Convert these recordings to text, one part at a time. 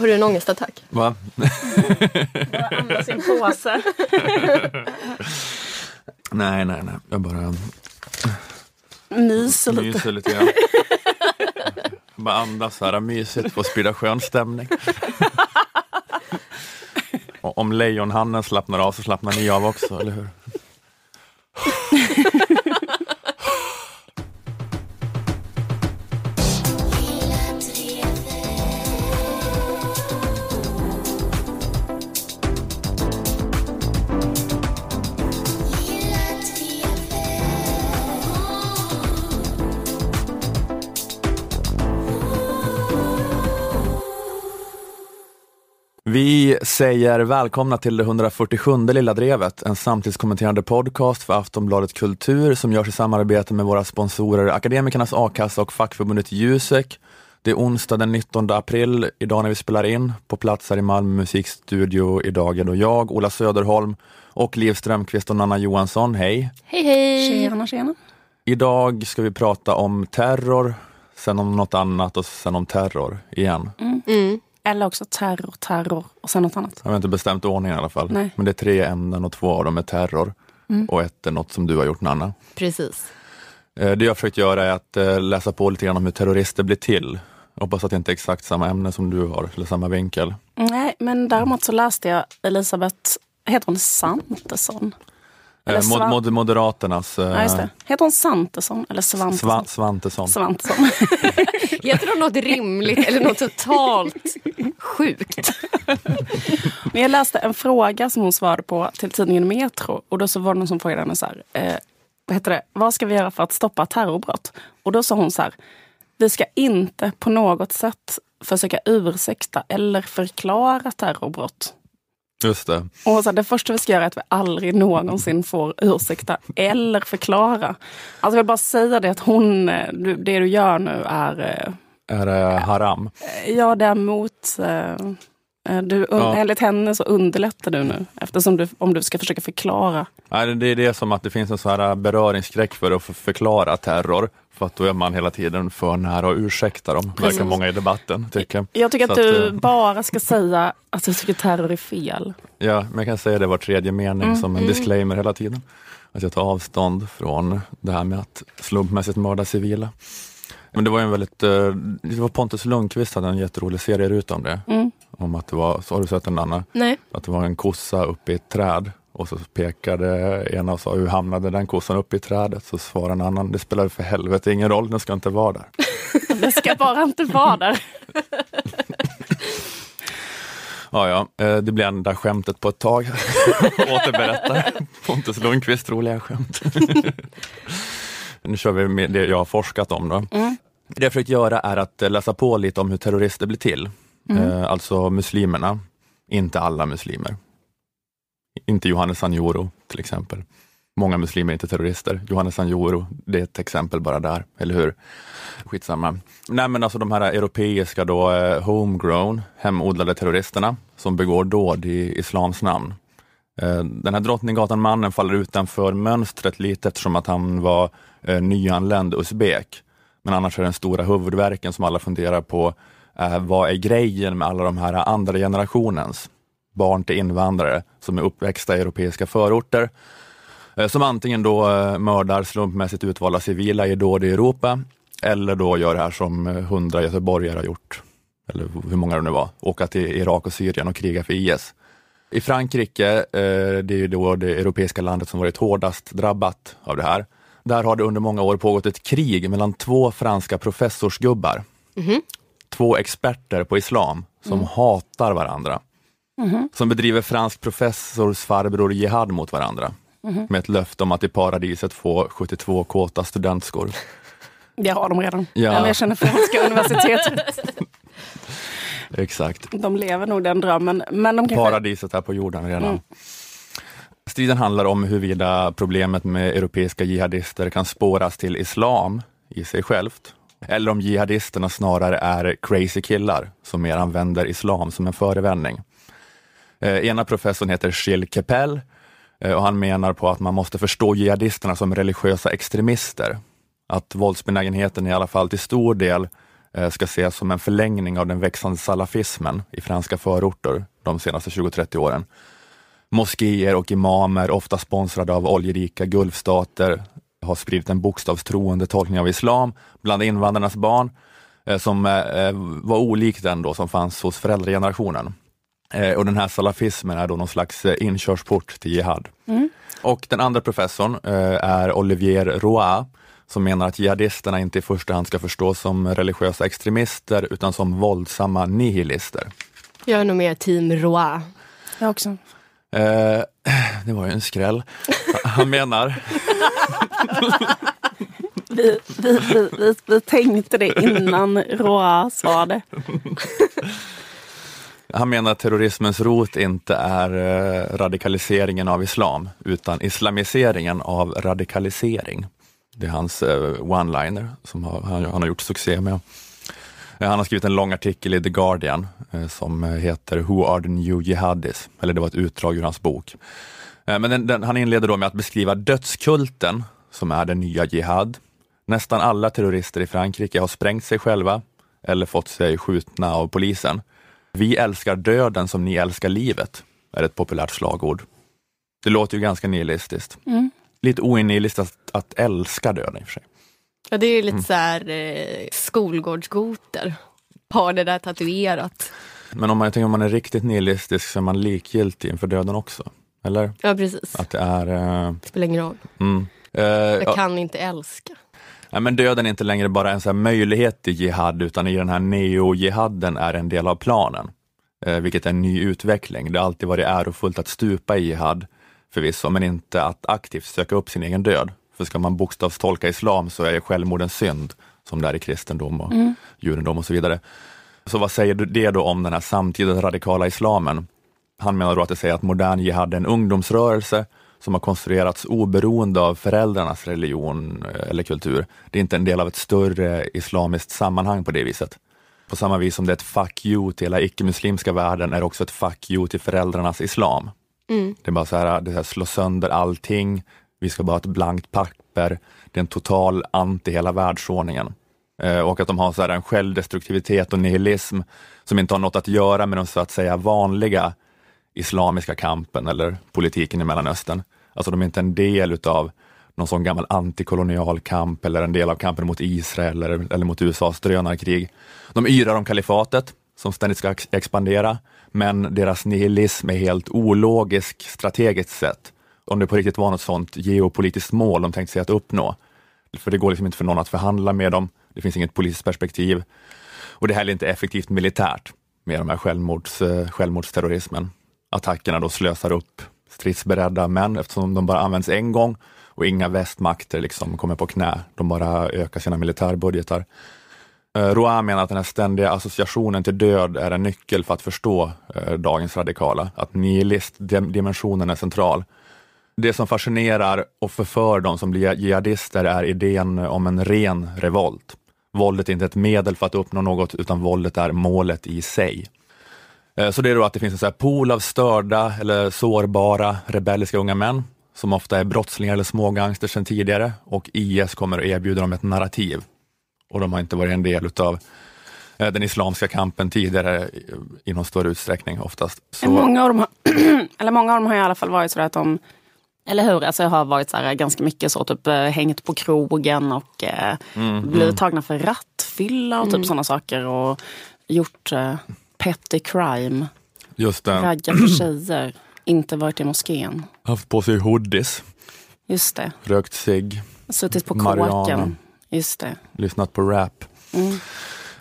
Har du en ångestattack? Va? Bara andas i en påse. nej, nej, nej. Jag bara Myser lite. myser lite. Jag bara andas här mysigt för att sprida skön stämning. Och om lejonhannen slappnar av så slappnar ni av också, eller hur? Säger välkomna till det 147 Lilla Drevet, en samtidskommenterande podcast för Aftonbladet Kultur som görs i samarbete med våra sponsorer Akademikernas A-kassa och fackförbundet Jusek. Det är onsdag den 19 april, idag när vi spelar in. På plats här i Malmö musikstudio idag är då jag, Ola Söderholm och Liv Strömqvist och Nanna Johansson. Hej! Hej hej! Tjena, tjena. Idag ska vi prata om terror, sen om något annat och sen om terror igen. Mm. Eller också terror, terror och sen något annat. Jag har inte bestämt ordningen i alla fall. Nej. Men det är tre ämnen och två av dem är terror. Och ett är något som du har gjort Nanna. Precis. Eh, Det jag har försökt göra är att eh, läsa på lite grann om hur terrorister blir till. Jag hoppas att det inte är exakt samma ämne som du har, eller samma vinkel. Nej, men däremot så läste jag Elisabeth, heter hon Santesson? Eh, Mod, mod, Moderaternas eh, Ja, just det. Heter hon Santesson eller Svantesson? Sva, Svantesson. Svantesson. Heter de något rimligt eller något totalt sjukt? Men jag läste en fråga som hon svarade på till tidningen Metro. Och då så var det någon som frågade henne så här. Eh, vad heter det? Vad ska vi göra för att stoppa terrorbrott? Och då sa hon så här. Vi ska inte på något sätt försöka ursäkta eller förklara terrorbrott. Just det. Och hon sa, det första vi ska göra är att vi aldrig någonsin får ursäkta eller förklara. Alltså jag vill bara säga det att hon, eh, du- det du gör nu är, Är det haram? eh, ja det är mot, eh, eh, du, Ja. enligt henne så underlättar du nu. Eftersom du, om du ska försöka förklara. Nej, det är det som att det finns en sån här beröringsskräck för att förklara terror. För att då är man hela tiden för nära och ursäkta dem, verkar många i debatten tycka. Jag tycker Så att du eh, bara ska säga att du tycker terror är fel. Ja, men jag kan säga det var tredje mening Mm, som en disclaimer hela tiden. Att jag tar avstånd från det här med att slumpmässigt mörda civila. Men det var en väldigt, eh, det var Pontus Lundqvist hade en jätterolig serieruta om det. Mm. Om att det var, så har du sett den Anna? Nej. Att det var en kossa uppe i ett träd och så pekade ena och sa hur hamnade den kossan uppe i trädet? Så svarade en annan, det spelar för helvete ingen roll, den ska inte vara där. Det ska bara inte vara där. Ja, ja, eh, det blir enda skämtet på ett tag. Återberättar Pontus Lundqvist roliga skämt. nu kör vi med det jag har forskat om. Då. Mm. Det jag försökt göra är att eh, läsa på lite om hur terrorister blir till. Eh, alltså muslimerna, inte alla muslimer. Inte Johannes Sanjuro till exempel. Många muslimer är inte terrorister. Johannes Sanjuro, det är ett exempel bara där, eller hur? Skitsamma. Nej men alltså de här europeiska då, eh, homegrown, hemodlade terroristerna som begår dåd i islams namn. Eh, den här Drottninggatan-mannen faller utanför mönstret lite eftersom att han var eh, nyanländ usbek. Men annars är den stora huvudverken som alla funderar på, vad är grejen med alla de här andra generationens barn till invandrare som är uppväxta i europeiska förorter eh, som antingen då eh, mördar slumpmässigt utvalda civila i dåd i Europa eller då gör det här som eh, hundra göteborgare har gjort, eller hur många det nu var, åka till Irak och Syrien och kriga för IS. I Frankrike, det är ju då det europeiska landet som varit hårdast drabbat av det här. Där har det under många år pågått ett krig mellan två franska professorsgubbar. Två experter på islam som hatar varandra. Som bedriver fransk professors farbror jihad mot varandra. Med ett löfte om att i paradiset få 72 kåta studentskor. Det har de redan. Ja. Eller jag känner franska universitetet. Exakt. De lever nog den drömmen. Men de kanske... Paradiset här på jorden redan. Mm. Striden handlar om huruvida problemet med europeiska jihadister kan spåras till islam i sig självt. Eller om jihadisterna snarare är crazy killar som mer använder islam som en förevändning. Eh, ena professorn heter Gilles Kepel eh, och han menar på att man måste förstå jihadisterna som religiösa extremister. Att våldsbenägenheten i alla fall till stor del eh, ska ses som en förlängning av den växande salafismen i franska förorter de senaste 20-30 åren. Moskéer och imamer, ofta sponsrade av oljerika gulfstater, har spridit en bokstavstroende tolkning av islam bland invandrarnas barn eh, som eh, eh, var olik den då som fanns hos föräldragenerationen. Eh, och den här salafismen är då någon slags inkörsport till jihad. Mm. Och den andra professorn är Olivier Roy som menar att jihadisterna inte i första hand ska förstås som religiösa extremister utan som våldsamma nihilister. Jag är nog mer team Roy. Jag också. Eh, det var ju en skräll. Han menar... vi, vi, vi, vi, tänkte det innan Roa sa det. Han menar att terrorismens rot inte är eh, radikaliseringen av islam, utan islamiseringen av radikalisering. Det är hans eh, one-liner som han, han har gjort succé med. Eh, han har skrivit en lång artikel i The Guardian eh, som eh, heter Who are the new jihadis? Eller det var ett utdrag ur hans bok. Eh, men den, den, han inleder då med att beskriva dödskulten som är den nya jihad. Nästan alla terrorister i Frankrike har sprängt sig själva eller fått sig skjutna av polisen. Vi älskar döden som ni älskar livet, är ett populärt slagord. Det låter ju ganska nihilistiskt. Mm. Lite oinnihilistiskt att, att älska döden i och för sig. Ja, det är lite mm. så här eh, skolgårdsgoter. Har det där tatuerat. Men om man, tänker, om man är riktigt nihilistisk så är man likgiltig inför döden också. Eller? Ja, precis. Att det är... Eh... Det spelar ingen roll. Mm. Eh, jag kan inte älska. Nej, men döden är inte längre bara en så möjlighet till jihad, utan i den här neo-jihaden är en del av planen. Eh, vilket är en ny utveckling. Det har alltid varit ärofullt att stupa i jihad, förvisso, men inte att aktivt söka upp sin egen död. För ska man bokstavstolka islam så är självmord en synd, som det är i kristendom och mm. judendom och så vidare. Så vad säger det då om den här samtida radikala islamen? Han menar då att det säger att modern jihad är en ungdomsrörelse som har konstruerats oberoende av föräldrarnas religion eh, eller kultur. Det är inte en del av ett större islamiskt sammanhang på det viset. På samma vis som det är ett fuck you till hela icke-muslimska världen är det också ett fuck you till föräldrarnas islam. Mm. Det är bara så här, det här slå sönder allting, vi ska bara ha ett blankt papper. Det är en total anti hela världsordningen. Eh, och att de har så en självdestruktivitet och nihilism som inte har något att göra med den så att säga vanliga islamiska kampen eller politiken i Mellanöstern. Alltså de är inte en del utav någon sån gammal antikolonial kamp eller en del av kampen mot Israel eller, eller mot USAs drönarkrig. De yrar om kalifatet som ständigt ska expandera, men deras nihilism är helt ologisk strategiskt sett om det på riktigt var något sånt geopolitiskt mål de tänkte sig att uppnå. För det går liksom inte för någon att förhandla med dem. Det finns inget politiskt perspektiv. Och det är heller inte effektivt militärt med de här självmords, eh, självmordsterrorismen. Attackerna då slösar upp stridsberedda män eftersom de bara används en gång och inga västmakter liksom kommer på knä. De bara ökar sina militärbudgetar. Eh, Rouen Roa menar att den här ständiga associationen till död är en nyckel för att förstå eh, dagens radikala. Att nihilist-dimensionen är central det som fascinerar och förför de som blir jihadister är idén om en ren revolt. Våldet är inte ett medel för att uppnå något, utan våldet är målet i sig. Eh, så det är då att det finns en så här pool av störda eller sårbara rebelliska unga män som ofta är brottslingar eller smågangster sedan tidigare och IS kommer att erbjuda dem ett narrativ. Och de har inte varit en del utav eh, den islamska kampen tidigare i någon större utsträckning oftast. Så... Många, av dem har, eller många av dem har i alla fall varit så att de eller hur? Alltså jag har varit så här, ganska mycket så, typ eh, hängt på krogen och eh, mm, blivit mm. tagna för rattfylla och typ mm. sådana saker. Och gjort eh, petty crime. Just det. Raggat på tjejer. Inte varit i moskén. Haft på sig hoodies. Just det. Rökt cigg. Suttit på kåken. Just det. Lyssnat på rap. Mm.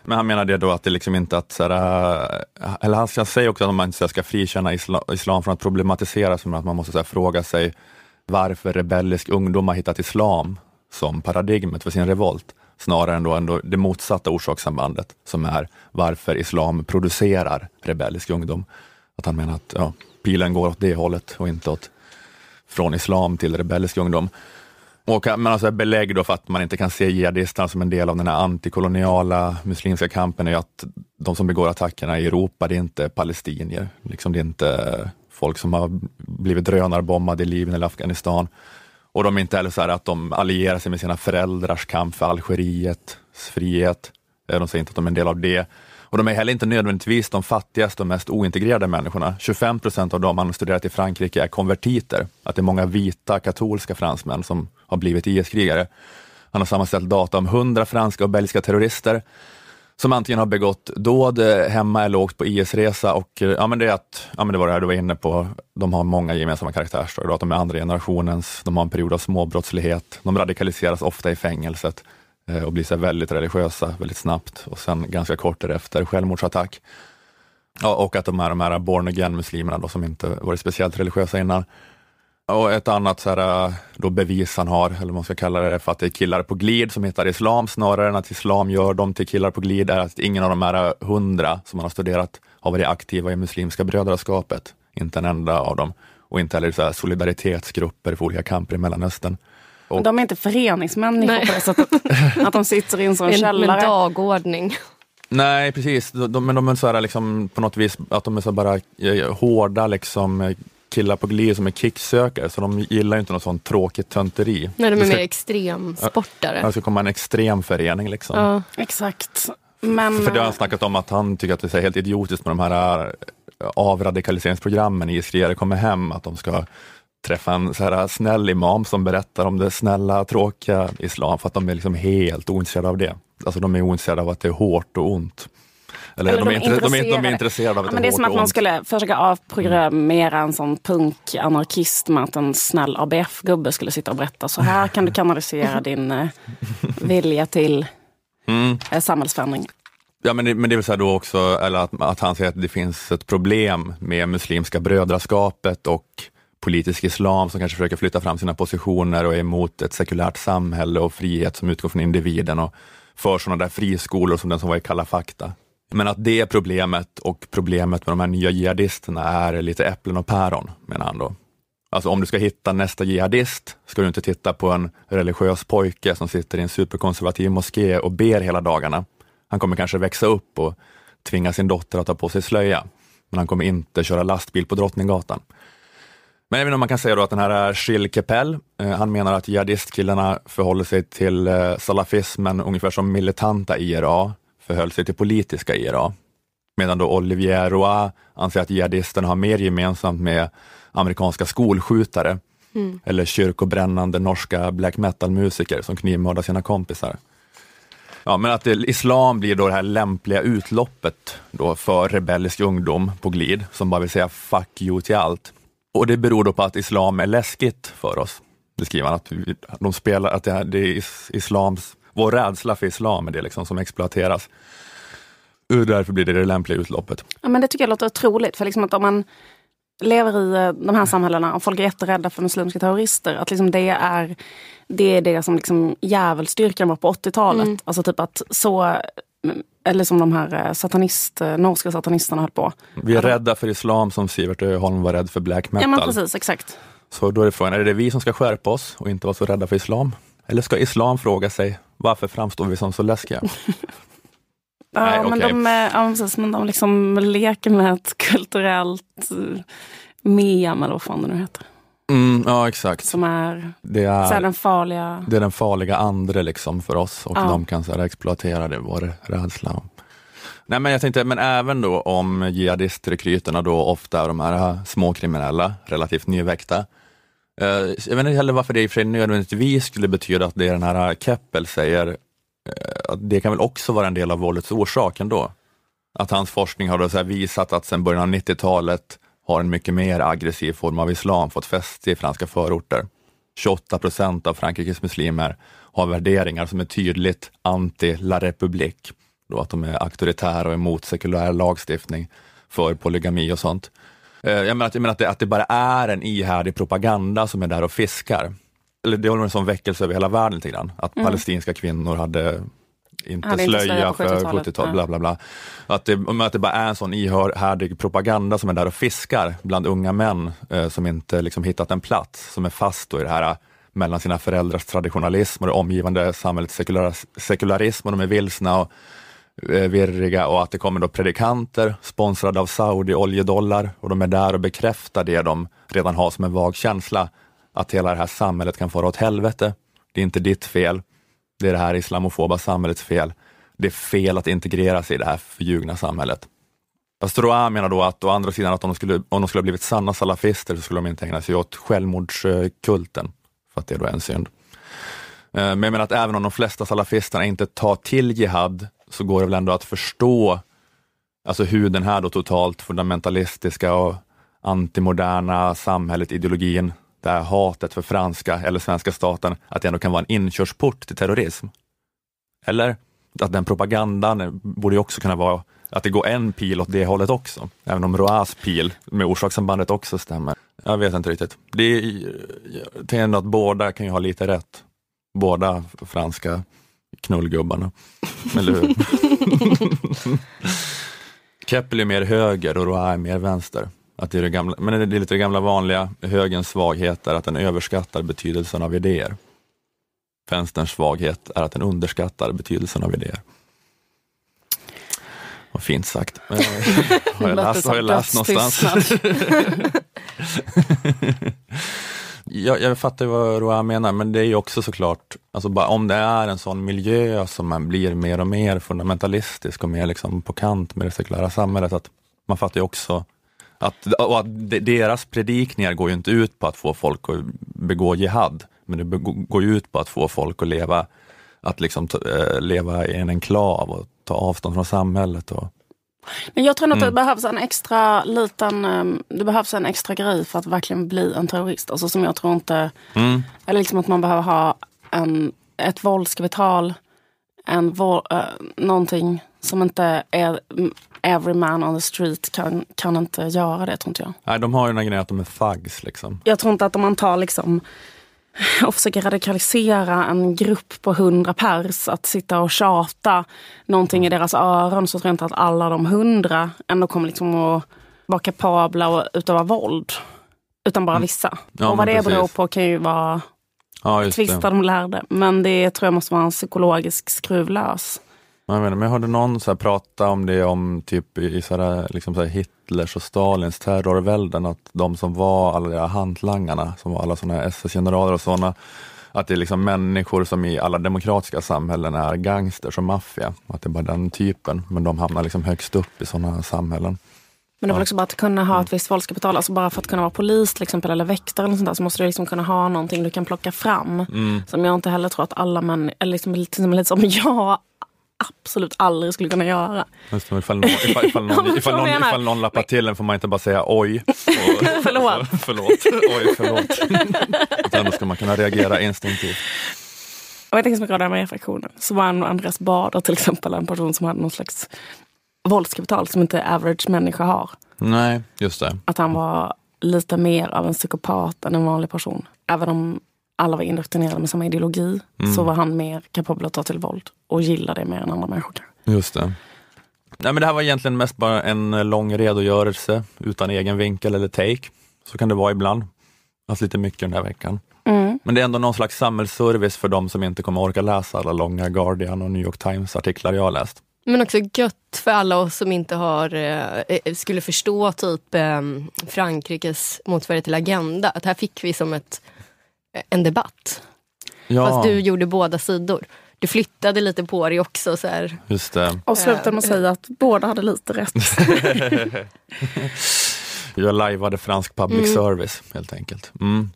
Men han menar det då att det liksom inte att, så här, eller han säger också att man inte ska frikänna islam, islam från att problematisera, som att man måste här, fråga sig varför rebellisk ungdom har hittat islam som paradigmet för sin revolt, snarare än då ändå det motsatta orsakssambandet, som är varför islam producerar rebellisk ungdom. Att han menar att ja, pilen går åt det hållet och inte åt från islam till rebellisk ungdom. Och men alltså belägg då för att man inte kan se jihadisterna som en del av den här antikoloniala muslimska kampen är att de som begår attackerna i Europa, det är inte palestinier. Liksom det är inte folk som har blivit drönarbombade i Libyen eller Afghanistan. Och de är inte heller så att de allierar sig med sina föräldrars kamp för Algeriets frihet eh, De säger inte att de är en del av det. Och de är heller inte nödvändigtvis de fattigaste och mest ointegrerade människorna. 25 procent av dem man har studerat i Frankrike är konvertiter. Att det är många vita katolska fransmän som har blivit IS-krigare. Han har sammanställt data om 100 franska och belgiska terrorister som antingen har begått dåd eh, hemma eller åkt på IS-resa och eh, ja, men det är att, ja, men det var det här du var inne på, de har många gemensamma karaktärsdrag, att de är andra generationens, de har en period av småbrottslighet, de radikaliseras ofta i fängelset eh, och blir så väldigt religiösa väldigt snabbt och sen ganska kort därefter självmordsattack. Ja, och att de är de här born again muslimerna som inte varit speciellt religiösa innan. Och ett annat så här, äh, då bevis han har, eller vad man ska kalla det, för att det är killar på glid som hittar islam snarare än att islam gör dem till killar på glid, är att ingen av de här hundra som man har studerat har varit aktiva i Muslimska brödraskapet. Inte en enda av dem. Och inte heller så här solidaritetsgrupper för olika kamper i Mellanöstern. Och, de är inte föreningsmänniskor Nej. på det sättet. Att de sitter i en sån källare. Med dagordning. Nej, precis. De, men de är så här, liksom, på något vis att de är så bara eh, hårda liksom, killar på glid som är kicksökare, så de gillar inte något sånt tråkigt tönteri. Nej, de är ska, mer extremsportare. Det ska komma en extrem förening liksom. Ja. Exakt. Men... För det har han snackat om att han tycker att det är helt idiotiskt med de här äh, avradikaliseringsprogrammen i Skriare kommer hem, att de ska träffa en så här snäll imam som berättar om det snälla, tråkiga islam, för att de är liksom helt ointresserade av det. Alltså de är ointresserade av att det är hårt och ont. Eller, Eller de, är de, är de, är, de är intresserade av ja, men Det är som att man skulle försöka avprogrammera en sån punkanarkist med att en snäll ABF-gubbe skulle sitta och berätta så här kan du kanalisera din eh, vilja till mm. eh, samhällsförändring. Ja, men det, men det är väl så då också, eller att, att han säger att det finns ett problem med Muslimska brödraskapet och politisk islam som kanske försöker flytta fram sina positioner och är emot ett sekulärt samhälle och frihet som utgår från individen och för sådana där friskolor som den som var i Kalla fakta. Men att det problemet och problemet med de här nya jihadisterna är lite äpplen och päron, menar han då. Alltså om du ska hitta nästa jihadist ska du inte titta på en religiös pojke som sitter i en superkonservativ moské och ber hela dagarna. Han kommer kanske växa upp och tvinga sin dotter att ta på sig slöja, men han kommer inte köra lastbil på Drottninggatan. Men även om man kan säga då att den här Shil Kepel, eh, han menar att jihadistkillarna förhåller sig till eh, salafismen ungefär som militanta IRA förhöll sig till politiska IRA. Medan då Olivier Roy anser att jihadisterna har mer gemensamt med amerikanska skolskjutare mm. eller kyrkobrännande norska black metal-musiker som knivmördar sina kompisar. Ja, men att islam blir då det här lämpliga utloppet då för rebellisk ungdom på glid som bara vill säga fuck you till allt. Och det beror då på att islam är läskigt för oss. Det skriver han, att de spelar, att det är islams vår rädsla för islam är det liksom som exploateras. Och därför blir det det lämpliga utloppet. Ja, men det tycker jag låter otroligt. För liksom att om man lever i eh, de här samhällena och folk är jätterädda för muslimska terrorister. Att liksom det är det, är det som liksom djävulsstyrkan var på 80-talet. Mm. Alltså typ att så eller som de här eh, satanist, eh, norska satanisterna höll på. Vi är rädda för islam som Sivert Öholm var rädd för black metal. Ja men precis, exakt. Så då är frågan, är det vi som ska skärpa oss och inte vara så rädda för islam? Eller ska islam fråga sig, varför framstår vi som så läskiga? ja, Nej, men, okay. de, ja, precis, men de liksom leker med ett kulturellt uh, mem, eller vad fan det nu heter. Mm, ja, exakt. Som är, det är, så är den farliga... Det är den farliga andre liksom för oss och ja. de kan så här, exploatera det, vår rädsla. Nej, men jag tänkte, men även då om jihadistrekryterna då ofta är de här småkriminella, relativt nyväckta, Eh, Eh, jag vet inte heller varför det i och för sig nödvändigtvis skulle betyda att det den här eh, Keppel säger, eh, att det kan väl också vara en del av våldets orsak ändå. Att hans forskning har då så visat att sedan början av 90-talet har en mycket mer aggressiv form av islam fått fäste i franska förorter. 28 procent av Frankrikes muslimer har värderingar som är tydligt anti la republik. Då att de är auktoritära och emot sekulär lagstiftning för polygami och sånt. Eh, jag menar, att, jag menar att, det, att det bara är en ihärdig propaganda som är där och fiskar. Eller det håller en sån väckelse över hela världen lite grann. Att mm. palestinska kvinnor hade inte hade slöja, inte slöja för 70-talet, bla bla bla. Att det, att det bara är en sån ihärdig propaganda som är där och fiskar bland unga män eh, som inte liksom hittat en plats, som är fast i det här mellan sina föräldrars traditionalism och det omgivande samhällets sekularism och de är vilsna och Eh, Eh, virriga och att det kommer då predikanter sponsrade av Saudi oljedollar och de är där och bekräftar det de redan har som en vag känsla, att hela det här samhället kan fara åt helvete. Det är inte ditt fel. Det är det här islamofoba samhällets fel. det är fel att integrera sig i det här förljugna samhället. Fast Roa menar då att å andra sidan att om de skulle, om de skulle ha blivit sanna salafister så skulle de inte ägna sig åt självmordskulten, för att det är då en synd. Eh, men jag menar att även om de flesta salafisterna inte tar till jihad så går det väl ändå att förstå alltså hur den här då totalt fundamentalistiska och antimoderna samhället, ideologin, det här hatet för franska eller svenska staten, att det ändå kan vara en inkörsport till terrorism. Eller att den propagandan borde ju också kunna vara att det går en pil åt det hållet också, även om Roas pil med orsakssambandet också stämmer. Jag vet inte riktigt. Det är, jag tänker ändå att båda kan ju ha lite rätt. Båda franska knullgubbarna. Eller hur? Keppel är mer höger och Roa är mer vänster. Att det är det gamla, men det är lite det gamla vanliga, högerns svaghet är att den överskattar betydelsen av idéer. Vänsterns svaghet är att den underskattar betydelsen av idéer. Vad fint sagt. Har jag läst, har jag läst någonstans? jag, jag fattar vad Roa menar, men det är ju också såklart, alltså bara, om det är en sån miljö som man blir mer och mer fundamentalistisk och mer liksom på kant med det sekulära samhället, att man fattar ju också att, och att deras predikningar går ju inte ut på att få folk att begå jihad, men det går ju ut på att få folk att leva, att liksom eh, leva i en enklav och ta avstånd från samhället. Och, men jag tror nog att Mm. det behövs en extra liten, ehm, det behövs en extra grej för att verkligen bli en terrorist. Alltså som jag tror inte, mm, eller liksom att man behöver ha en, ett våldskapital, en våld, uh, någonting som inte är mm, every man on the street kan, kan inte göra det tror inte jag. nej, de har ju den här grejen att de är thugs. Liksom. Jag tror inte att om man tar liksom och försöker radikalisera en grupp på hundra pers att sitta och tjata någonting i deras öron så tror jag inte att alla de hundra ändå kommer liksom att vara kapabla att utöva våld. Utan bara vissa. Mm. Ja, och vad det beror precis. på kan ju vara Ja, just det. tvista de lärde. Men det tror jag måste vara en psykologisk skruvlös. Ja, Jag, inte, men någon så här prata om det om typ i så här, liksom så här Hitlers och Stalins terrorvälden, att de som var alla de här hantlangarna, som var alla sådana SS-generaler och sådana, att det är liksom människor som i alla demokratiska samhällen är gangsters och maffia. Att det är bara den typen, men de hamnar liksom högst upp i sådana samhällen. Men det var också bara att kunna ha ett visst våldskapital. Alltså bara för att kunna vara polis till exempel, eller väktare eller sånt där, så måste du liksom kunna ha någonting du kan plocka fram. Mm. Som jag inte heller tror att alla män, eller liksom, till exempel lite som jag absolut aldrig skulle kunna göra. Just ifall, någon, ifall, ifall, Ja, någon, men ifall, någon, ifall någon lappar till en får man inte bara säga oj. Och, Förlåt. förlåt. Oj, förlåt. Utan då ska man kunna reagera instinktivt. Och jag tänker så mycket på det här med reflektionen. Så var Andreas Baader till exempel en person som hade någon slags våldskapital som inte average människa har. Nej, just det. Att han var lite mer av en psykopat än en vanlig person. Även om alla var indoktrinerade med samma ideologi så var han mer kapabel att ta till våld och gilla det mer än andra människor. Just det. Nej, men det här var egentligen mest bara en lång redogörelse utan egen vinkel eller take. Så kan det vara ibland. Haft lite mycket den här veckan. Mm. Men det är ändå någon slags samhällsservice för de som inte kommer orka läsa alla långa Guardian och New York Times artiklar jag har läst. Men också gött för alla oss som inte har, eh, skulle förstå typ eh, Frankrikes motsvarighet till Agenda. Att här fick vi som ett, en debatt. Ja, Fast du gjorde båda sidor. Du flyttade lite på dig också. Så här. just det. Och slutade med att säga att båda hade lite rätt. Jag lajvade fransk public service helt enkelt. Mm.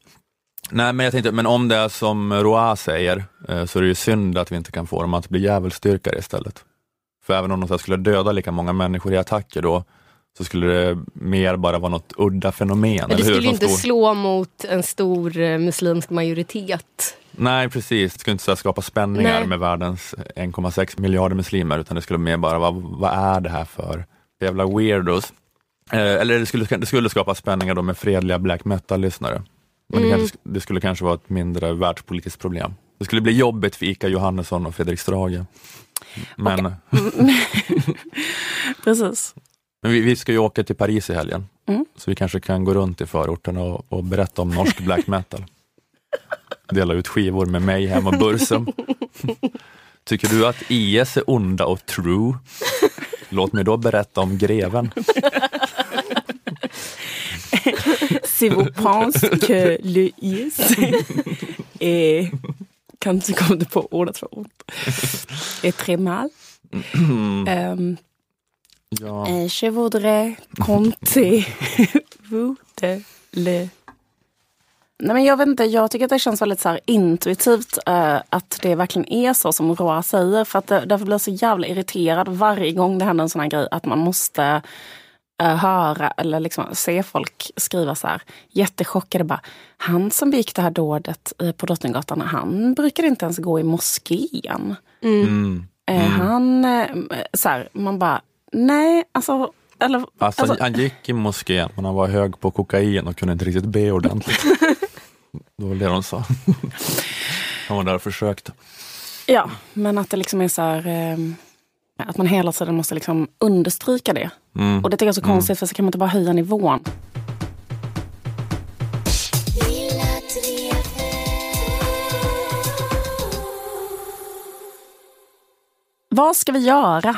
Nej, men jag tänkte, men om det är som Roa säger, eh, så är det ju synd att vi inte kan få dem att bli djävulsdyrkare istället. För även om de skulle döda lika många människor i attacker då, så skulle det mer bara vara något udda fenomen. Men det skulle ju inte stor- slå mot en stor eh, muslimsk majoritet. Nej, precis. Det skulle inte skapa spänningar Nej. med världens 1,6 miljarder muslimer, utan det skulle mer bara vara, vad är det här för jävla weirdos? Eh, eller det skulle, det skulle skapa spänningar då med fredliga black metal-lyssnare. Men det, Mm. kanske, det skulle kanske vara ett mindre världspolitiskt problem. Det skulle bli jobbigt för Ika Johannesson och Fredrik Strage. Men, Precis. Men vi, vi ska ju åka till Paris i helgen, Mm. så vi kanske kan gå runt i förorten och, och berätta om norsk black metal. Dela ut skivor med mig hem och Bursum. Tycker du att IS är onda och true? Låt mig då berätta om greven. Si vous pensez que le is est... Kan du komma på ordet för ord? Är très mal. um, Ja. Eh, Je voudrais compter vous de le... Nej, men jag vet inte, jag tycker att det känns väldigt så här intuitivt eh, att det verkligen är så som Roa säger. För att det, därför blir jag så jävla irriterad varje gång det händer en sån här grej. Att man måste eh, höra eller liksom se folk skriva så här jättechockade bara. Han som begick det här dådet eh, på Drottninggatan, han brukar inte ens gå i moskén. Mm. Eh, Han, eh, så här, man bara, nej, alltså, eller, Alltså, alltså han gick i moskén men han var hög på kokain och kunde inte riktigt be ordentligt. det var det de sa. han var där och försökte. ja, men att det liksom är så här, eh, att man hela tiden måste liksom understryka det. Mm. Och det tycker jag är så konstigt, för så kan man inte bara höja nivån. Vad ska vi göra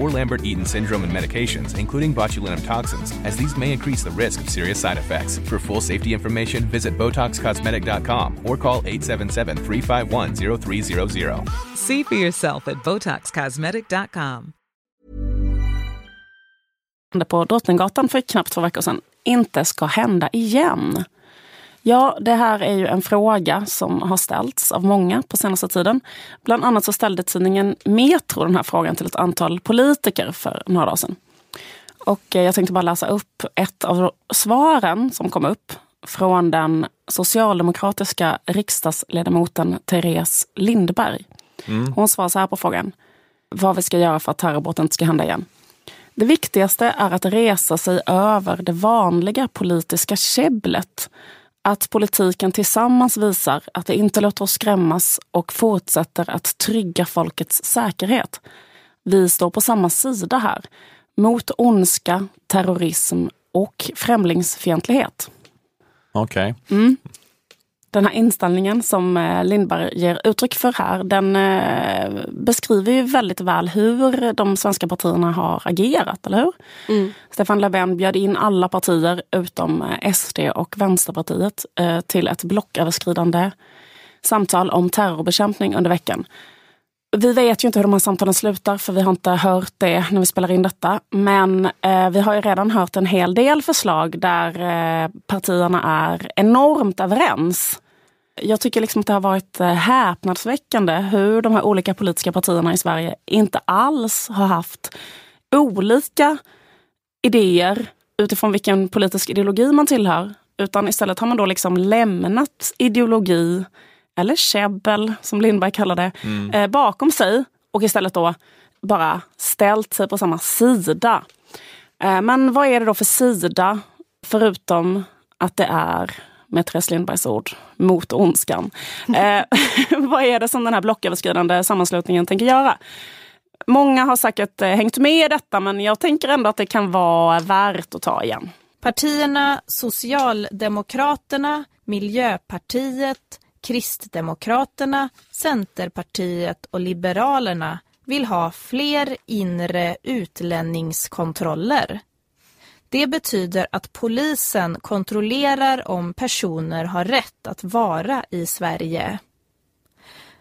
or Lambert Eaton syndrome and medications, including botulinum toxins, as these may increase the risk of serious side effects. For full safety information, visit BotoxCosmetic.com or call 877 351 0300. See for yourself at BotoxCosmetic.com. hände på Drottninggatan för knappt två veckor sedan inte ska hända igen. Ja, det här är ju en fråga som har ställts av många på senaste tiden. Bland annat så ställde tidningen Metro den här frågan till ett antal politiker för några dagar sedan. Och eh, jag tänkte bara läsa upp ett av svaren som kom upp från den socialdemokratiska riksdagsledamoten Therese Lindberg. Hon svarar så här på frågan vad vi ska göra för att terrorbrott inte ska hända igen. Det viktigaste är att resa sig över det vanliga politiska käbblet. Att politiken tillsammans visar att det inte låter oss skrämmas och fortsätter att trygga folkets säkerhet. Vi står på samma sida här. Mot ondska, terrorism och främlingsfientlighet. Okej. Den här inställningen som eh, Lindberg ger uttryck för här, den eh, beskriver ju väldigt väl hur de svenska partierna har agerat, eller hur? Stefan Löfven bjöd in alla partier utom eh, SD och Vänsterpartiet till ett blocköverskridande samtal om terrorbekämpning under veckan. Vi vet ju inte hur de här samtalen slutar för vi har inte hört det när vi spelar in detta. Men eh, vi har ju redan hört en hel del förslag där eh, partierna är enormt överens. Jag tycker liksom att det har varit eh, häpnadsväckande hur de här olika politiska partierna i Sverige inte alls har haft olika idéer utifrån vilken politisk ideologi man tillhör. Utan istället har man då liksom lämnat ideologi eller käbbel, som Lindberg kallar det, eh, bakom sig och istället då bara ställt sig på samma sida. Eh, men vad är det då för sida, förutom att det är, med Therese Lindbergs ord, mot ondskan. Eh, vad är det som den här blocköverskridande sammanslutningen tänker göra? Många har säkert eh, hängt med i detta, men jag tänker ändå att det kan vara värt att ta igen. Partierna Socialdemokraterna, Miljöpartiet, Kristdemokraterna, Centerpartiet och Liberalerna vill ha fler inre utlänningskontroller. Det betyder att polisen kontrollerar om personer har rätt att vara i Sverige.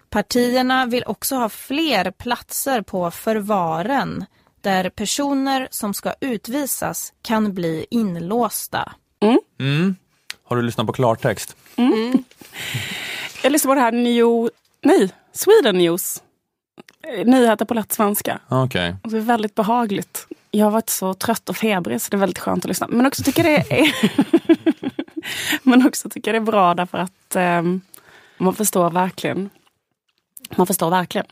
Partierna vill också ha fler platser på förvaren där personer som ska utvisas kan bli inlåsta. Har du lyssnat på klartext? Jag lyssnar på det här New... Nej, Sweden News. Eh, Nyheter på lätt svenska. Okej. Och det är väldigt behagligt. Jag har varit så trött och febrig så det är väldigt skönt att lyssna. Men också tycker det är, men också tycker det är bra därför att ehm, Man förstår verkligen. Man förstår verkligen.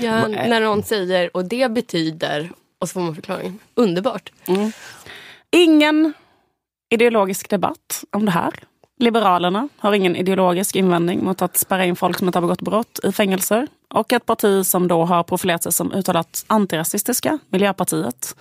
Ja, när någon säger och det betyder och så får man förklaringen. Underbart. Mm. Ingen ideologisk debatt om det här. Liberalerna har ingen ideologisk invändning mot att spärra in folk som inte har begått brott i fängelser. Och ett parti som då har profilerat sig som uttalat antirasistiska, Miljöpartiet,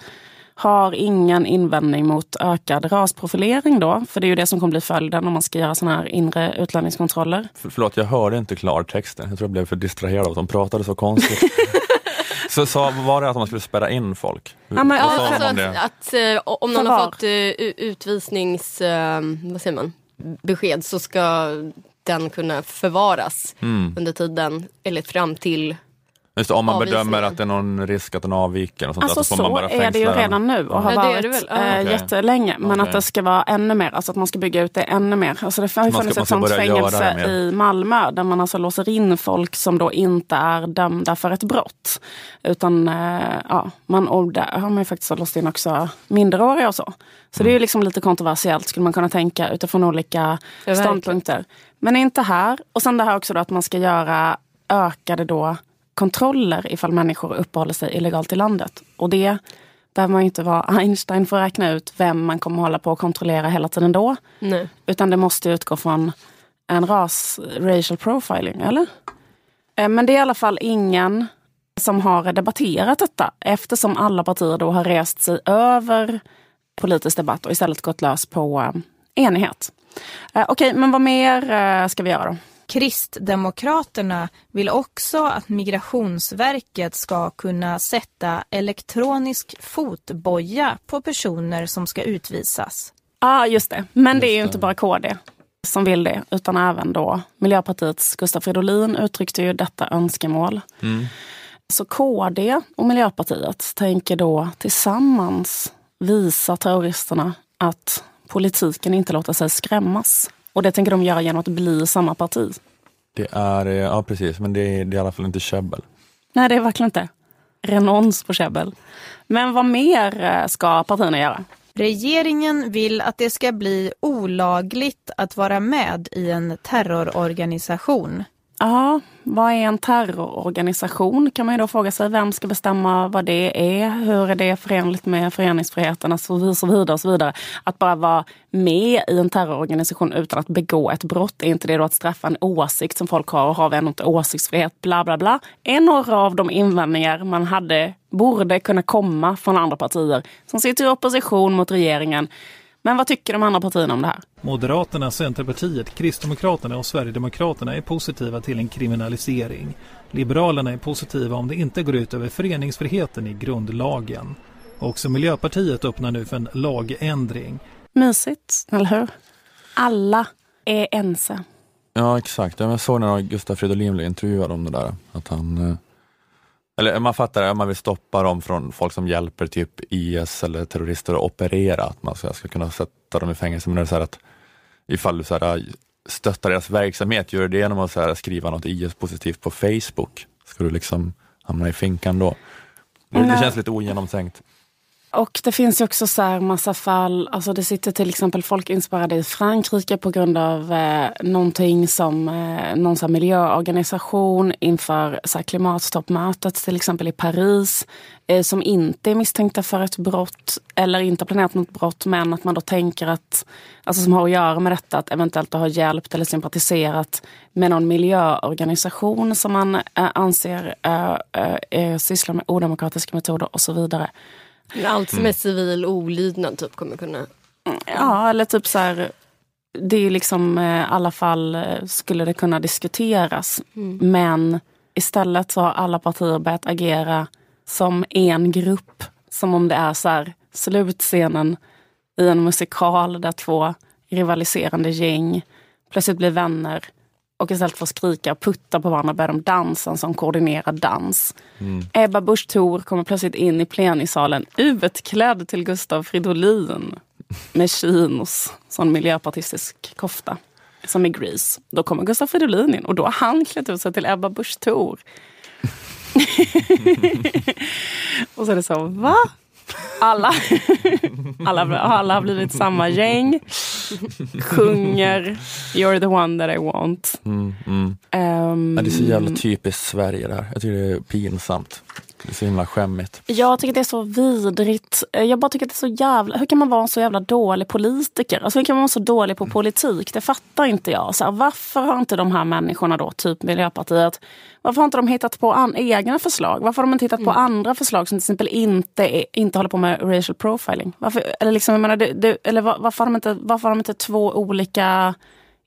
har ingen invändning mot ökad rasprofilering då. För det är ju det som kommer bli följden om man ska göra sådana här inre utlänningskontroller. För, förlåt, jag hörde inte klartexten. Jag tror jag blev för distraherad av att de pratade så konstigt. så, så var det att man skulle spärra in folk? Ja, men, Ja, alltså att, att, eh, om någon Förvar. har fått uh, utvisnings... eh, vad säger man? Besked så ska den kunna förvaras Mm. under tiden eller fram till... Just det, om man avvisningen. bedömer att det är någon risk att den avviker. Och sånt, Alltså där, får man så bara är det ju redan nu och har Ja, det varit det väl. Ja. Okej. jättelänge. Men Okej. att det ska vara ännu mer, alltså att man ska bygga ut det ännu mer. Alltså det har ju funnits ett sånt det fängelse i Malmö där man alltså låser in folk som då inte är dömda för ett brott. Utan eh, ja, man, och där har man ju faktiskt låst in också minderåriga och så. Så det är ju liksom lite kontroversiellt skulle man kunna tänka utifrån olika ståndpunkter. Men inte här. Och sen det här också då att man ska göra ökade då kontroller ifall människor uppehåller sig illegalt i landet. Och det behöver man ju inte vara Einstein för att räkna ut vem man kommer hålla på att kontrollera hela tiden då. Nej. Utan det måste utgå från en ras, racial profiling, eller? Eh, Men det är i alla fall ingen som har debatterat detta eftersom alla partier då har rest sig över politisk debatt och istället gått lös på eh, enighet. Eh, Okej, men vad mer ska vi göra då? Kristdemokraterna vill också att Migrationsverket ska kunna sätta elektronisk fotboja på personer som ska utvisas. Ja, ah, just det. Men det är ju Just inte bara KD som vill det, utan även då Miljöpartiets Gustav Fridolin uttryckte ju detta önskemål. Mm. Så KD och Miljöpartiet tänker då tillsammans visa terroristerna att politiken inte låter sig skrämmas. Och det tänker de göra genom att bli samma parti. Det är, eh, ja precis, men det är, det är i alla fall inte käbbel. Nej, det är verkligen inte. Renons på käbbel. Men vad mer eh, ska partierna göra? Regeringen vill att det ska bli olagligt att vara med i en terrororganisation. Ja, vad är en terrororganisation kan man ju då fråga sig. Vem ska bestämma vad det är? Hur är det förenligt med föreningsfriheten och så så vidare. Och så vidare. Att bara vara med i en terrororganisation utan att begå ett brott, är inte det då att straffa en åsikt som folk har och har vi ändå inte åsiktsfrihet, bla bla bla. är några av de invändningar man hade, borde kunna komma från andra partier som sitter i opposition mot regeringen. Men vad tycker de andra partierna om det här? Moderaterna, Centerpartiet, Kristdemokraterna och Sverigedemokraterna är positiva till en kriminalisering. Liberalerna är positiva om det inte går ut över föreningsfriheten i grundlagen. Också Miljöpartiet öppnar nu för en lagändring. Mysigt, eller hur? Alla är ense. Ja exakt, jag såg när Gustav Fridolin blev intervjuad om det där. Att han, eh, eller man fattar man vill stoppa dem från folk som hjälper typ IS eller terrorister att operera, att man ska, ska kunna sätta dem i fängelse. Men det är så här att ifall du så här, stöttar deras verksamhet, gör det genom att så här, skriva något IS-positivt på Facebook, ska du liksom hamna i finkan då. Det, det känns lite ogenomtänkt. Och det finns ju också så här massa fall, alltså det sitter till exempel folk inspärrade i Frankrike på grund av eh, någonting som eh, någon så här miljöorganisation inför så här klimattoppmötet till exempel i Paris eh, som inte är misstänkta för ett brott eller inte har planerat något brott men att man då tänker att, alltså som har att göra med detta, att eventuellt ha hjälpt eller sympatiserat med någon miljöorganisation som man eh, anser eh, eh, eh sysslar med odemokratiska metoder och så vidare. Allt som är civil olydnad typ kommer kunna... Ja, eller typ så här. Det är ju liksom eh, i alla fall eh, skulle det kunna diskuteras. Men istället så har alla partier börjat agera som en grupp. Som om det är så här slutscenen i en musikal där två rivaliserande gäng plötsligt blir vänner. Och istället för att skrika och putta på varandra börjar de dansa en sån koordinerad dans. Ebba Busch Thor kommer plötsligt in i plenisalen utklädd till Gustav Fridolin med chinos, sån miljöpartistisk kofta. Som i Grease. Då kommer Gustav Fridolin in och då har han klätt ut sig till Ebba Busch Thor. och så är det så, va? Alla, alla, alla har blivit samma gäng sjunger You're the one that I want. Mm, mm. Ehm, Ja, det är så jävla typiskt Sverige där. Jag tycker det är pinsamt. Det är så himla skämmigt. Jag tycker det är så vidrigt. Eh, Jag bara tycker att det är så jävla... Hur kan man vara en så jävla dålig politiker? Alltså hur kan man vara så dålig på politik? Det fattar inte jag. Så här, varför har inte de här människorna då, typ Miljöpartiet, varför har inte de hittat på an- egna förslag? Varför har de inte hittat på andra förslag som till exempel inte, är, inte håller på med racial profiling? Varför, eller liksom, jag menar, det, det, eller var- varför har, de inte, varför har de inte två olika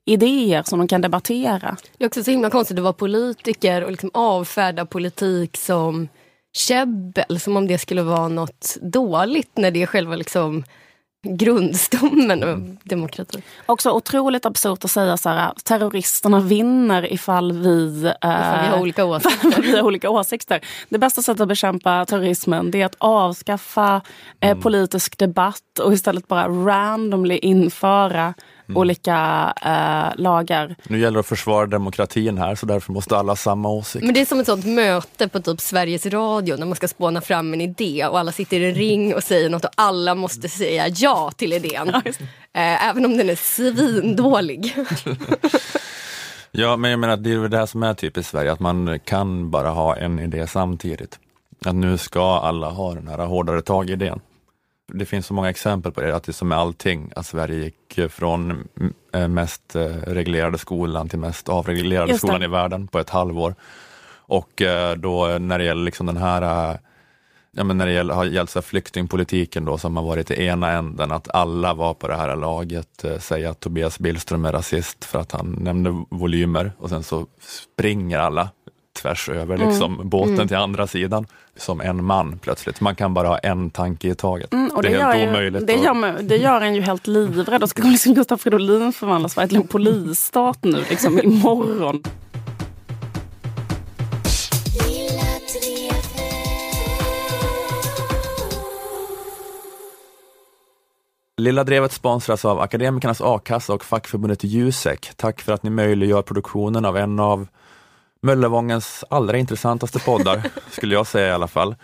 idéer som de kan debattera? Det är också så himla konstigt att vara politiker och liksom avfärda politik som käbbel. Som om det skulle vara något dåligt när det är själva liksom grundstommen av demokrati. Också otroligt absurt att säga så här, terroristerna vinner ifall vi, eh, Ifall vi har olika åsikter. vi har olika åsikter. Det bästa sättet att bekämpa terrorismen det är att avskaffa eh, politisk debatt och istället bara randomly införa olika eh, lagar. Nu gäller det att försvara demokratin här så därför måste alla ha samma åsikt. Men det är som ett sånt möte på typ Sveriges Radio när man ska spåna fram en idé och alla sitter i en ring och säger något och alla måste säga ja till idén. Eh, Även om den är svindålig. Ja, men jag menar det är det här som är typiskt Sverige, att man kan bara ha en idé samtidigt. Att nu ska alla ha den här hårdare tag-idén. Det finns så många exempel på det, att det är som med allting, att Sverige gick från eh, mest eh, reglerade skolan till mest avreglerade skolan i världen på ett halvår. Och eh, då när det gäller liksom den här Ja, men när det gäller, har gällt så flyktingpolitiken då som har varit i ena änden, att alla var på det här laget, säga att Tobias Billström är rasist för att han nämnde volymer och sen så springer alla tvärs över liksom, båten till andra sidan som en man plötsligt. Man kan bara ha en tanke i taget. Mm, och det, det, är gör helt ju, omöjligt. det, att- gör, mig- det gör en ju helt livrädd. Då ska liksom Gustav Fridolin förvandla Sverige till en polisstat nu liksom imorgon. Lilla Drevet sponsras av Akademikernas A-kassa och fackförbundet Jusek. Tack för att ni möjliggör produktionen av en av Möllevångens allra intressantaste poddar, skulle jag säga i alla fall.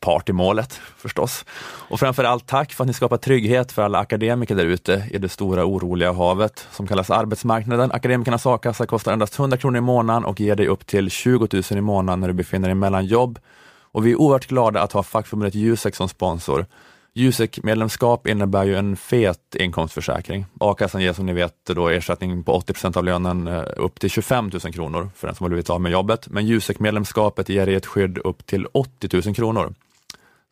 Partymålet förstås. Och framförallt tack för att ni skapar trygghet för alla akademiker där ute i det stora oroliga havet som kallas arbetsmarknaden. Akademikernas a-kassa kostar endast 100 kronor i månaden och ger dig upp till 20 000 i månaden när du befinner dig mellan jobb. Och vi är oerhört glada att ha fackförbundet Jusek som sponsor. Jusek-medlemskap innebär ju en fet inkomstförsäkring. A-kassan ger som ni vet då ersättning på 80% av lönen eh, upp till 25 000 kronor för den som har blivit av med jobbet. Men Jusek-medlemskapet ger dig ett skydd upp till 80 000 kronor.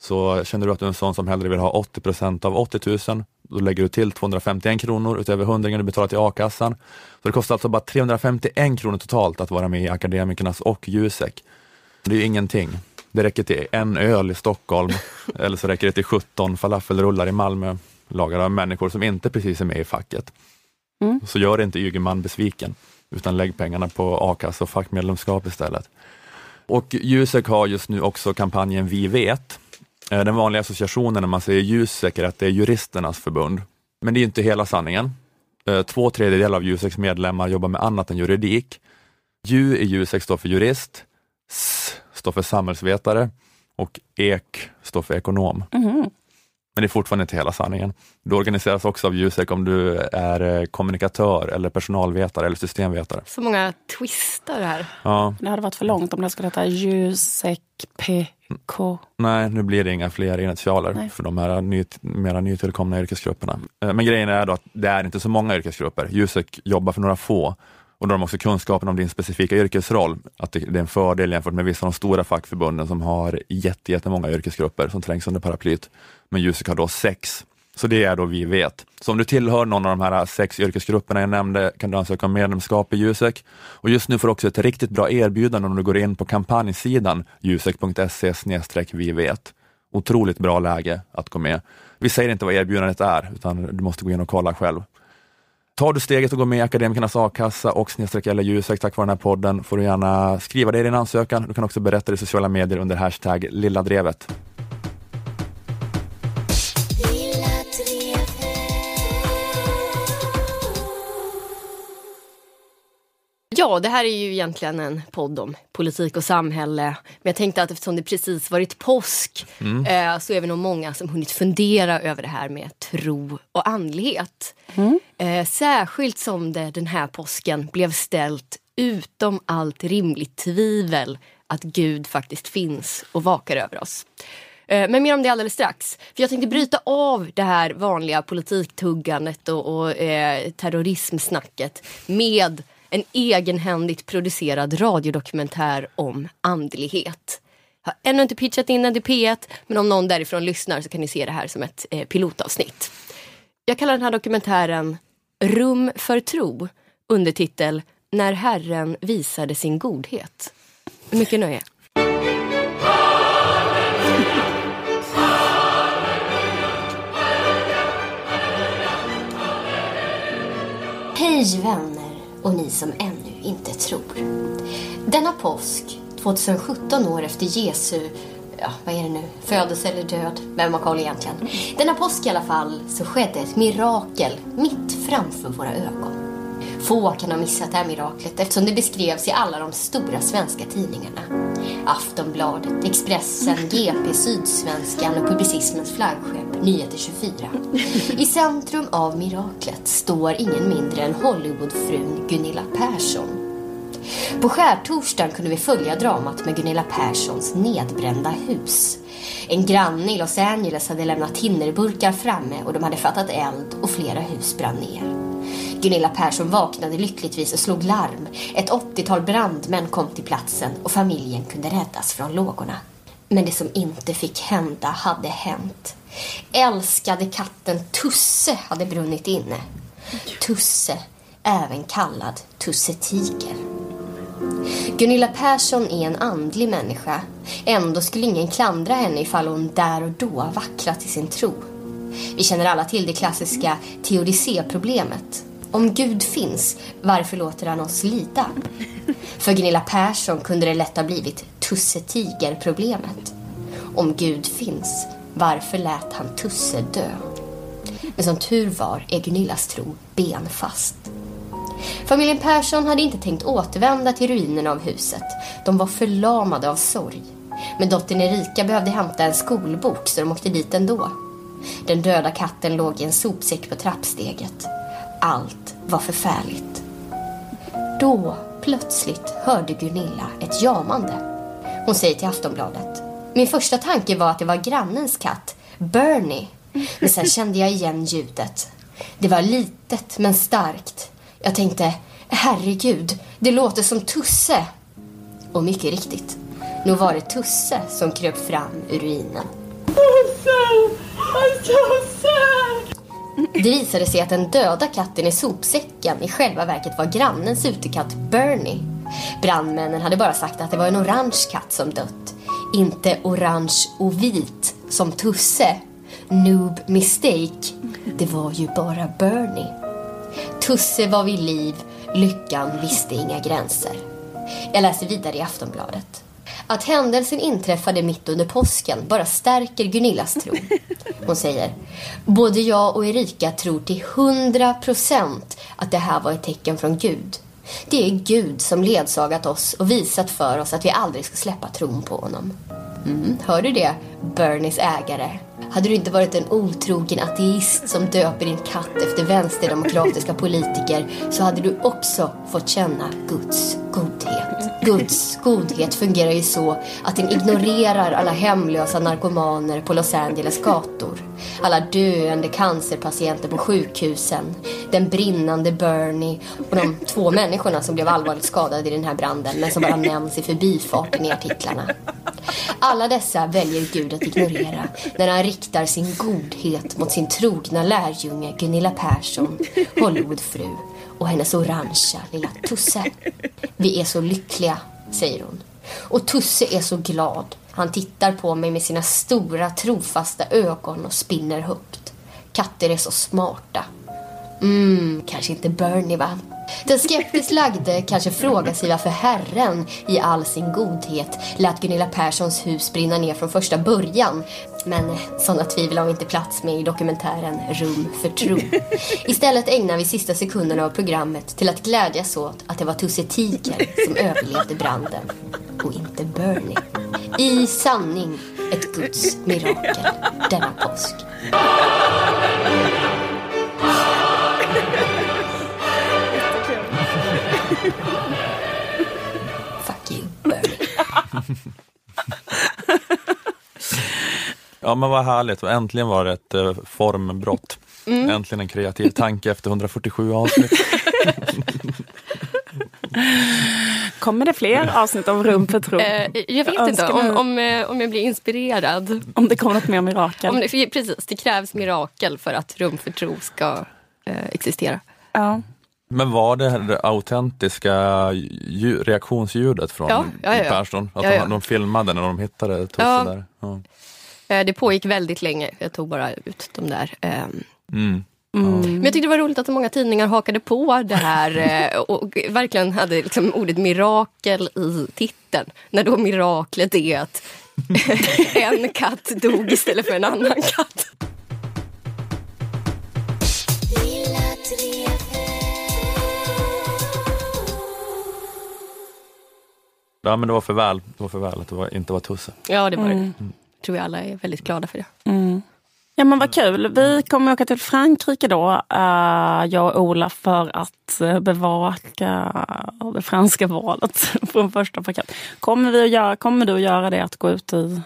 Så känner du att du är en sån som hellre vill ha 80% av 80 000, då lägger du till 251 kronor utöver hundringen du betalar till a-kassan. Så det kostar alltså bara 351 kronor totalt att vara med i Akademikernas och Jusek. Det är ju ingenting. Det räcker till en öl i Stockholm eller så räcker det till 17 falafelrullar i Malmö, lagade av människor som inte precis är med i facket. Mm. Så gör inte Ygeman besviken, utan lägg pengarna på a-kassa och fackmedlemskap istället. Och Jusek har just nu också kampanjen Vi vet. Eh, Den vanliga associationen när man säger Jusek är att det är juristernas förbund. Men det är inte hela sanningen. Eh, Två tredjedelar av Juseks medlemmar jobbar med annat än juridik. Ju i Jusek står för jurist, S står för samhällsvetare och ek står för ekonom. Mhm. Men det är fortfarande inte hela sanningen. Du organiseras också av Jusek om du är eh, kommunikatör eller personalvetare eller systemvetare. Så många twistar här. Ja, Det hade varit för långt om det skulle heta Jusek PK. nej, nu blir det inga fler initialer Nej. för de här ny, mera nytillkomna yrkesgrupperna. Eh, Men grejen är då att det är inte så många yrkesgrupper. Jusek jobbar för några få och då har de också kunskapen om din specifika yrkesroll. Att det, är en fördel jämfört med vissa av de stora fackförbunden som har jätte, jättemånga yrkesgrupper som trängs under paraplyt. Men Jusek har då sex. Så det är då vi vet. Så om du tillhör någon av de här sex yrkesgrupperna jag nämnde kan du ansöka om medlemskap i Jusek. Och just nu får du också ett riktigt bra erbjudande om du går in på kampanjsidan jusek.se vi vet. Otroligt bra läge att gå med. Vi säger inte vad erbjudandet är, utan du måste gå in och kolla själv. Tar du steget och går med i Akademikernas a-kassa och snedstreck eller Jusek tack vare den här podden får du gärna skriva det i din ansökan. Du kan också berätta det i sociala medier under hashtag lilladrevet. Ja, det här är ju egentligen en podd om politik och samhälle. Men jag tänkte att eftersom det precis varit påsk Mm. eh, så är vi nog många som hunnit fundera över det här med tro och andlighet. Eh, särskilt som det den här påsken blev ställt utom allt rimligt tvivel att Gud faktiskt finns och vakar över oss. Eh, Men mer om det alldeles strax. För jag tänkte bryta av det här vanliga politiktuggandet och, och eh, terrorismsnacket med en egenhändigt producerad radiodokumentär om andlighet. Jag har ännu inte pitchat in den till P1 men om någon därifrån lyssnar så kan ni se det här som ett eh, pilotavsnitt. Jag kallar den här dokumentären Rum för tro undertitel När Herren visade sin godhet. Mycket nöje. Hej vänner och ni som ännu inte tror. Denna påsk, 2017 år efter Jesu, ja vad är det nu, födelse eller död, vem har koll egentligen? Denna påsk i alla fall så skedde ett mirakel mitt framför våra ögon. Få kan ha missat det här miraklet eftersom det beskrevs i alla de stora svenska tidningarna. Aftonbladet, Expressen, GP, Sydsvenskan och Publicismens flaggskepp Nyheter 24. I centrum av miraklet står ingen mindre än Hollywoodfrun Gunilla Persson. På skärtorsdagen kunde vi följa dramat med Gunilla Perssons nedbrända hus. En granne i Los Angeles hade lämnat tinnerburkar framme och de hade fattat eld och flera hus brann ner. Gunilla Persson vaknade lyckligtvis och slog larm. Ett 80-tal brandmän kom till platsen och familjen kunde räddas från lågorna. Men det som inte fick hända hade hänt. Älskade katten Tusse hade brunnit inne. Tusse, även kallad Tusse Tiger. Gunilla Persson är en andlig människa. Ändå skulle ingen klandra henne ifall hon där och då vacklat i sin tro. Vi känner alla till det klassiska teodicéproblemet. Om Gud finns, varför låter han oss lida? För Gunilla Persson kunde det lätt ha blivit Tusse Tiger-problemet. Om Gud finns, varför lät han Tusse dö? Men som tur var är Gunillas tro benfast. Familjen Persson hade inte tänkt återvända till ruinerna av huset. De var förlamade av sorg. Men dottern Erika behövde hämta en skolbok så de åkte dit ändå. Den döda katten låg i en sopsäck på trappsteget. Allt var förfärligt. Då, plötsligt, hörde Gunilla ett jamande. Hon säger till Aftonbladet. Min första tanke var att det var grannens katt, Bernie. Men sen kände jag igen ljudet. Det var litet men starkt. Jag tänkte, herregud, det låter som Tusse. Och mycket riktigt, nog var det Tusse som kröp fram ur ruinen. Det visade sig att den döda katten i sopsäcken i själva verket var grannens utekatt Bernie. Brandmännen hade bara sagt att det var en orange katt som dött. Inte orange och vit som Tusse. Noob mistake. Det var ju bara Bernie. Tusse var vid liv, lyckan visste inga gränser. Jag läser vidare i Aftonbladet. Att händelsen inträffade mitt under påsken bara stärker Gunillas tro. Hon säger, både jag och Erika tror till hundra procent att det här var ett tecken från Gud. Det är Gud som ledsagat oss och visat för oss att vi aldrig ska släppa tron på honom. Mm, hör du det, Bernies ägare? Hade du inte varit en otrogen ateist som döper din katt efter vänsterdemokratiska politiker så hade du också fått känna Guds godhet. Guds godhet fungerar ju så att den ignorerar alla hemlösa narkomaner på Los Angeles gator. Alla döende cancerpatienter på sjukhusen. Den brinnande Bernie och de två människorna som blev allvarligt skadade i den här branden men som bara nämns i förbifarten i artiklarna. Alla dessa väljer Gud att ignorera när han riktar sin godhet mot sin trogna lärjunge Gunilla Persson, Hollywoodfru och hennes orangea lilla Tusse. Vi är så lyckliga, säger hon. Och Tusse är så glad. Han tittar på mig med sina stora trofasta ögon och spinner högt. Katter är så smarta. Mm, kanske inte Bernie va? Den skeptiskt lagde kanske frågar sig varför Herren i all sin godhet lät Gunilla Perssons hus brinna ner från första början. Men sådana tvivel har vi inte plats med i dokumentären Rum för tro. Istället ägnar vi sista sekunderna av programmet till att glädjas åt att det var Tusse Tiger som överlevde branden och inte Bernie. I sanning ett Guds mirakel denna påsk. Fuck you, Bernie. Ja men vad härligt, äntligen var det ett eh, formbrott. Mm. Äntligen en kreativ tanke efter 147 avsnitt. Kommer det fler avsnitt av Rum för tro? Eh, jag vet Jag inte om, om, eh, om jag blir inspirerad. Om det kommer något mer mirakel? Om det, precis, det krävs mirakel för att rum för tro ska eh, existera. Ja. Men var det det autentiska lju- reaktionsljudet från Ja, ja, ja, ja. Persson? Att Ja, de, ja. de filmade när de hittade Tusse Ja. där? Eh, det pågick väldigt länge. Jag tog bara ut de där. ehm. Mm. Men jag tyckte det var roligt att så många tidningar hakade på det här eh, och verkligen hade liksom ordet mirakel i titeln. När då miraklet är att en katt dog istället för en annan katt. Ja men det var för väl, det var för väl att det var, inte var Tusse. Ja, det var Mm. Tror jag alla är väldigt glada för det. Ja men vad kul. Vi kommer åka till Frankrike då, eh, jag och Ola, för att eh, bevaka det franska valet från första paket. Kommer, vi att göra, kommer du att göra det, att gå ut i...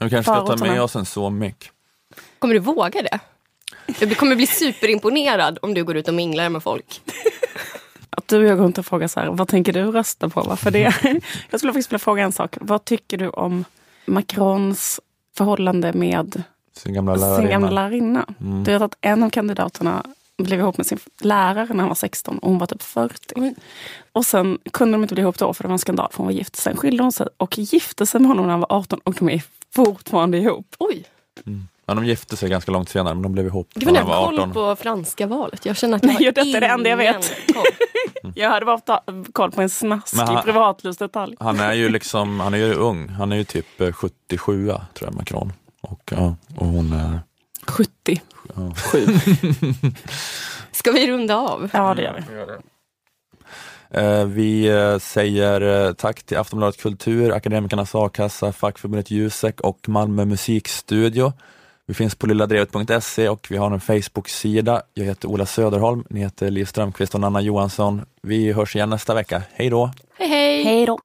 Vi kanske ska ta med oss en såmick. Kommer du våga det? Jag kommer bli superimponerad om du går ut och minglar med folk. Att du och jag går runt och frågar så här, vad tänker du rösta på? Varför det? jag skulle faktiskt vilja fråga en sak. Vad tycker du om Macrons förhållande med Sin gamla sin lärarinna. gamla lärarinna? Mm. Du vet att en av kandidaterna blev ihop med sin lärare när han var 16 och hon var typ 40. Och sen kunde de inte bli ihop då för det var en skandal för hon var gift. Sen skilde hon sig och gifte sig med honom när han var 18 och de är fortfarande ihop. Oj, Ja, de gifte sig ganska långt senare men de blev ihop gud när ni de har var koll 18. på franska valet. Jag känner att jag Nej, har detta är det enda jag ingen vet. koll. Jag hade bara koll på en snaskig han- privatlust detalj. Han är ju liksom, han är ju ung. Han är ju typ eh, 77 tror jag, Macron. Och, ja, och hon är... 70. Ja. Ska vi runda av? Ja, det gör vi. Eh, Vi eh, säger eh, tack till Aftonbladet Kultur, Akademikernas A-kassa, fackförbundet Jusek och Malmö musikstudio. Vi finns på lilladrevet.se och vi har en Facebook-sida. Jag heter Ola Söderholm, ni heter Liv Strömqvist och Nanna Johansson. Vi hörs igen nästa vecka. Hej då! Hej hej! Hej då.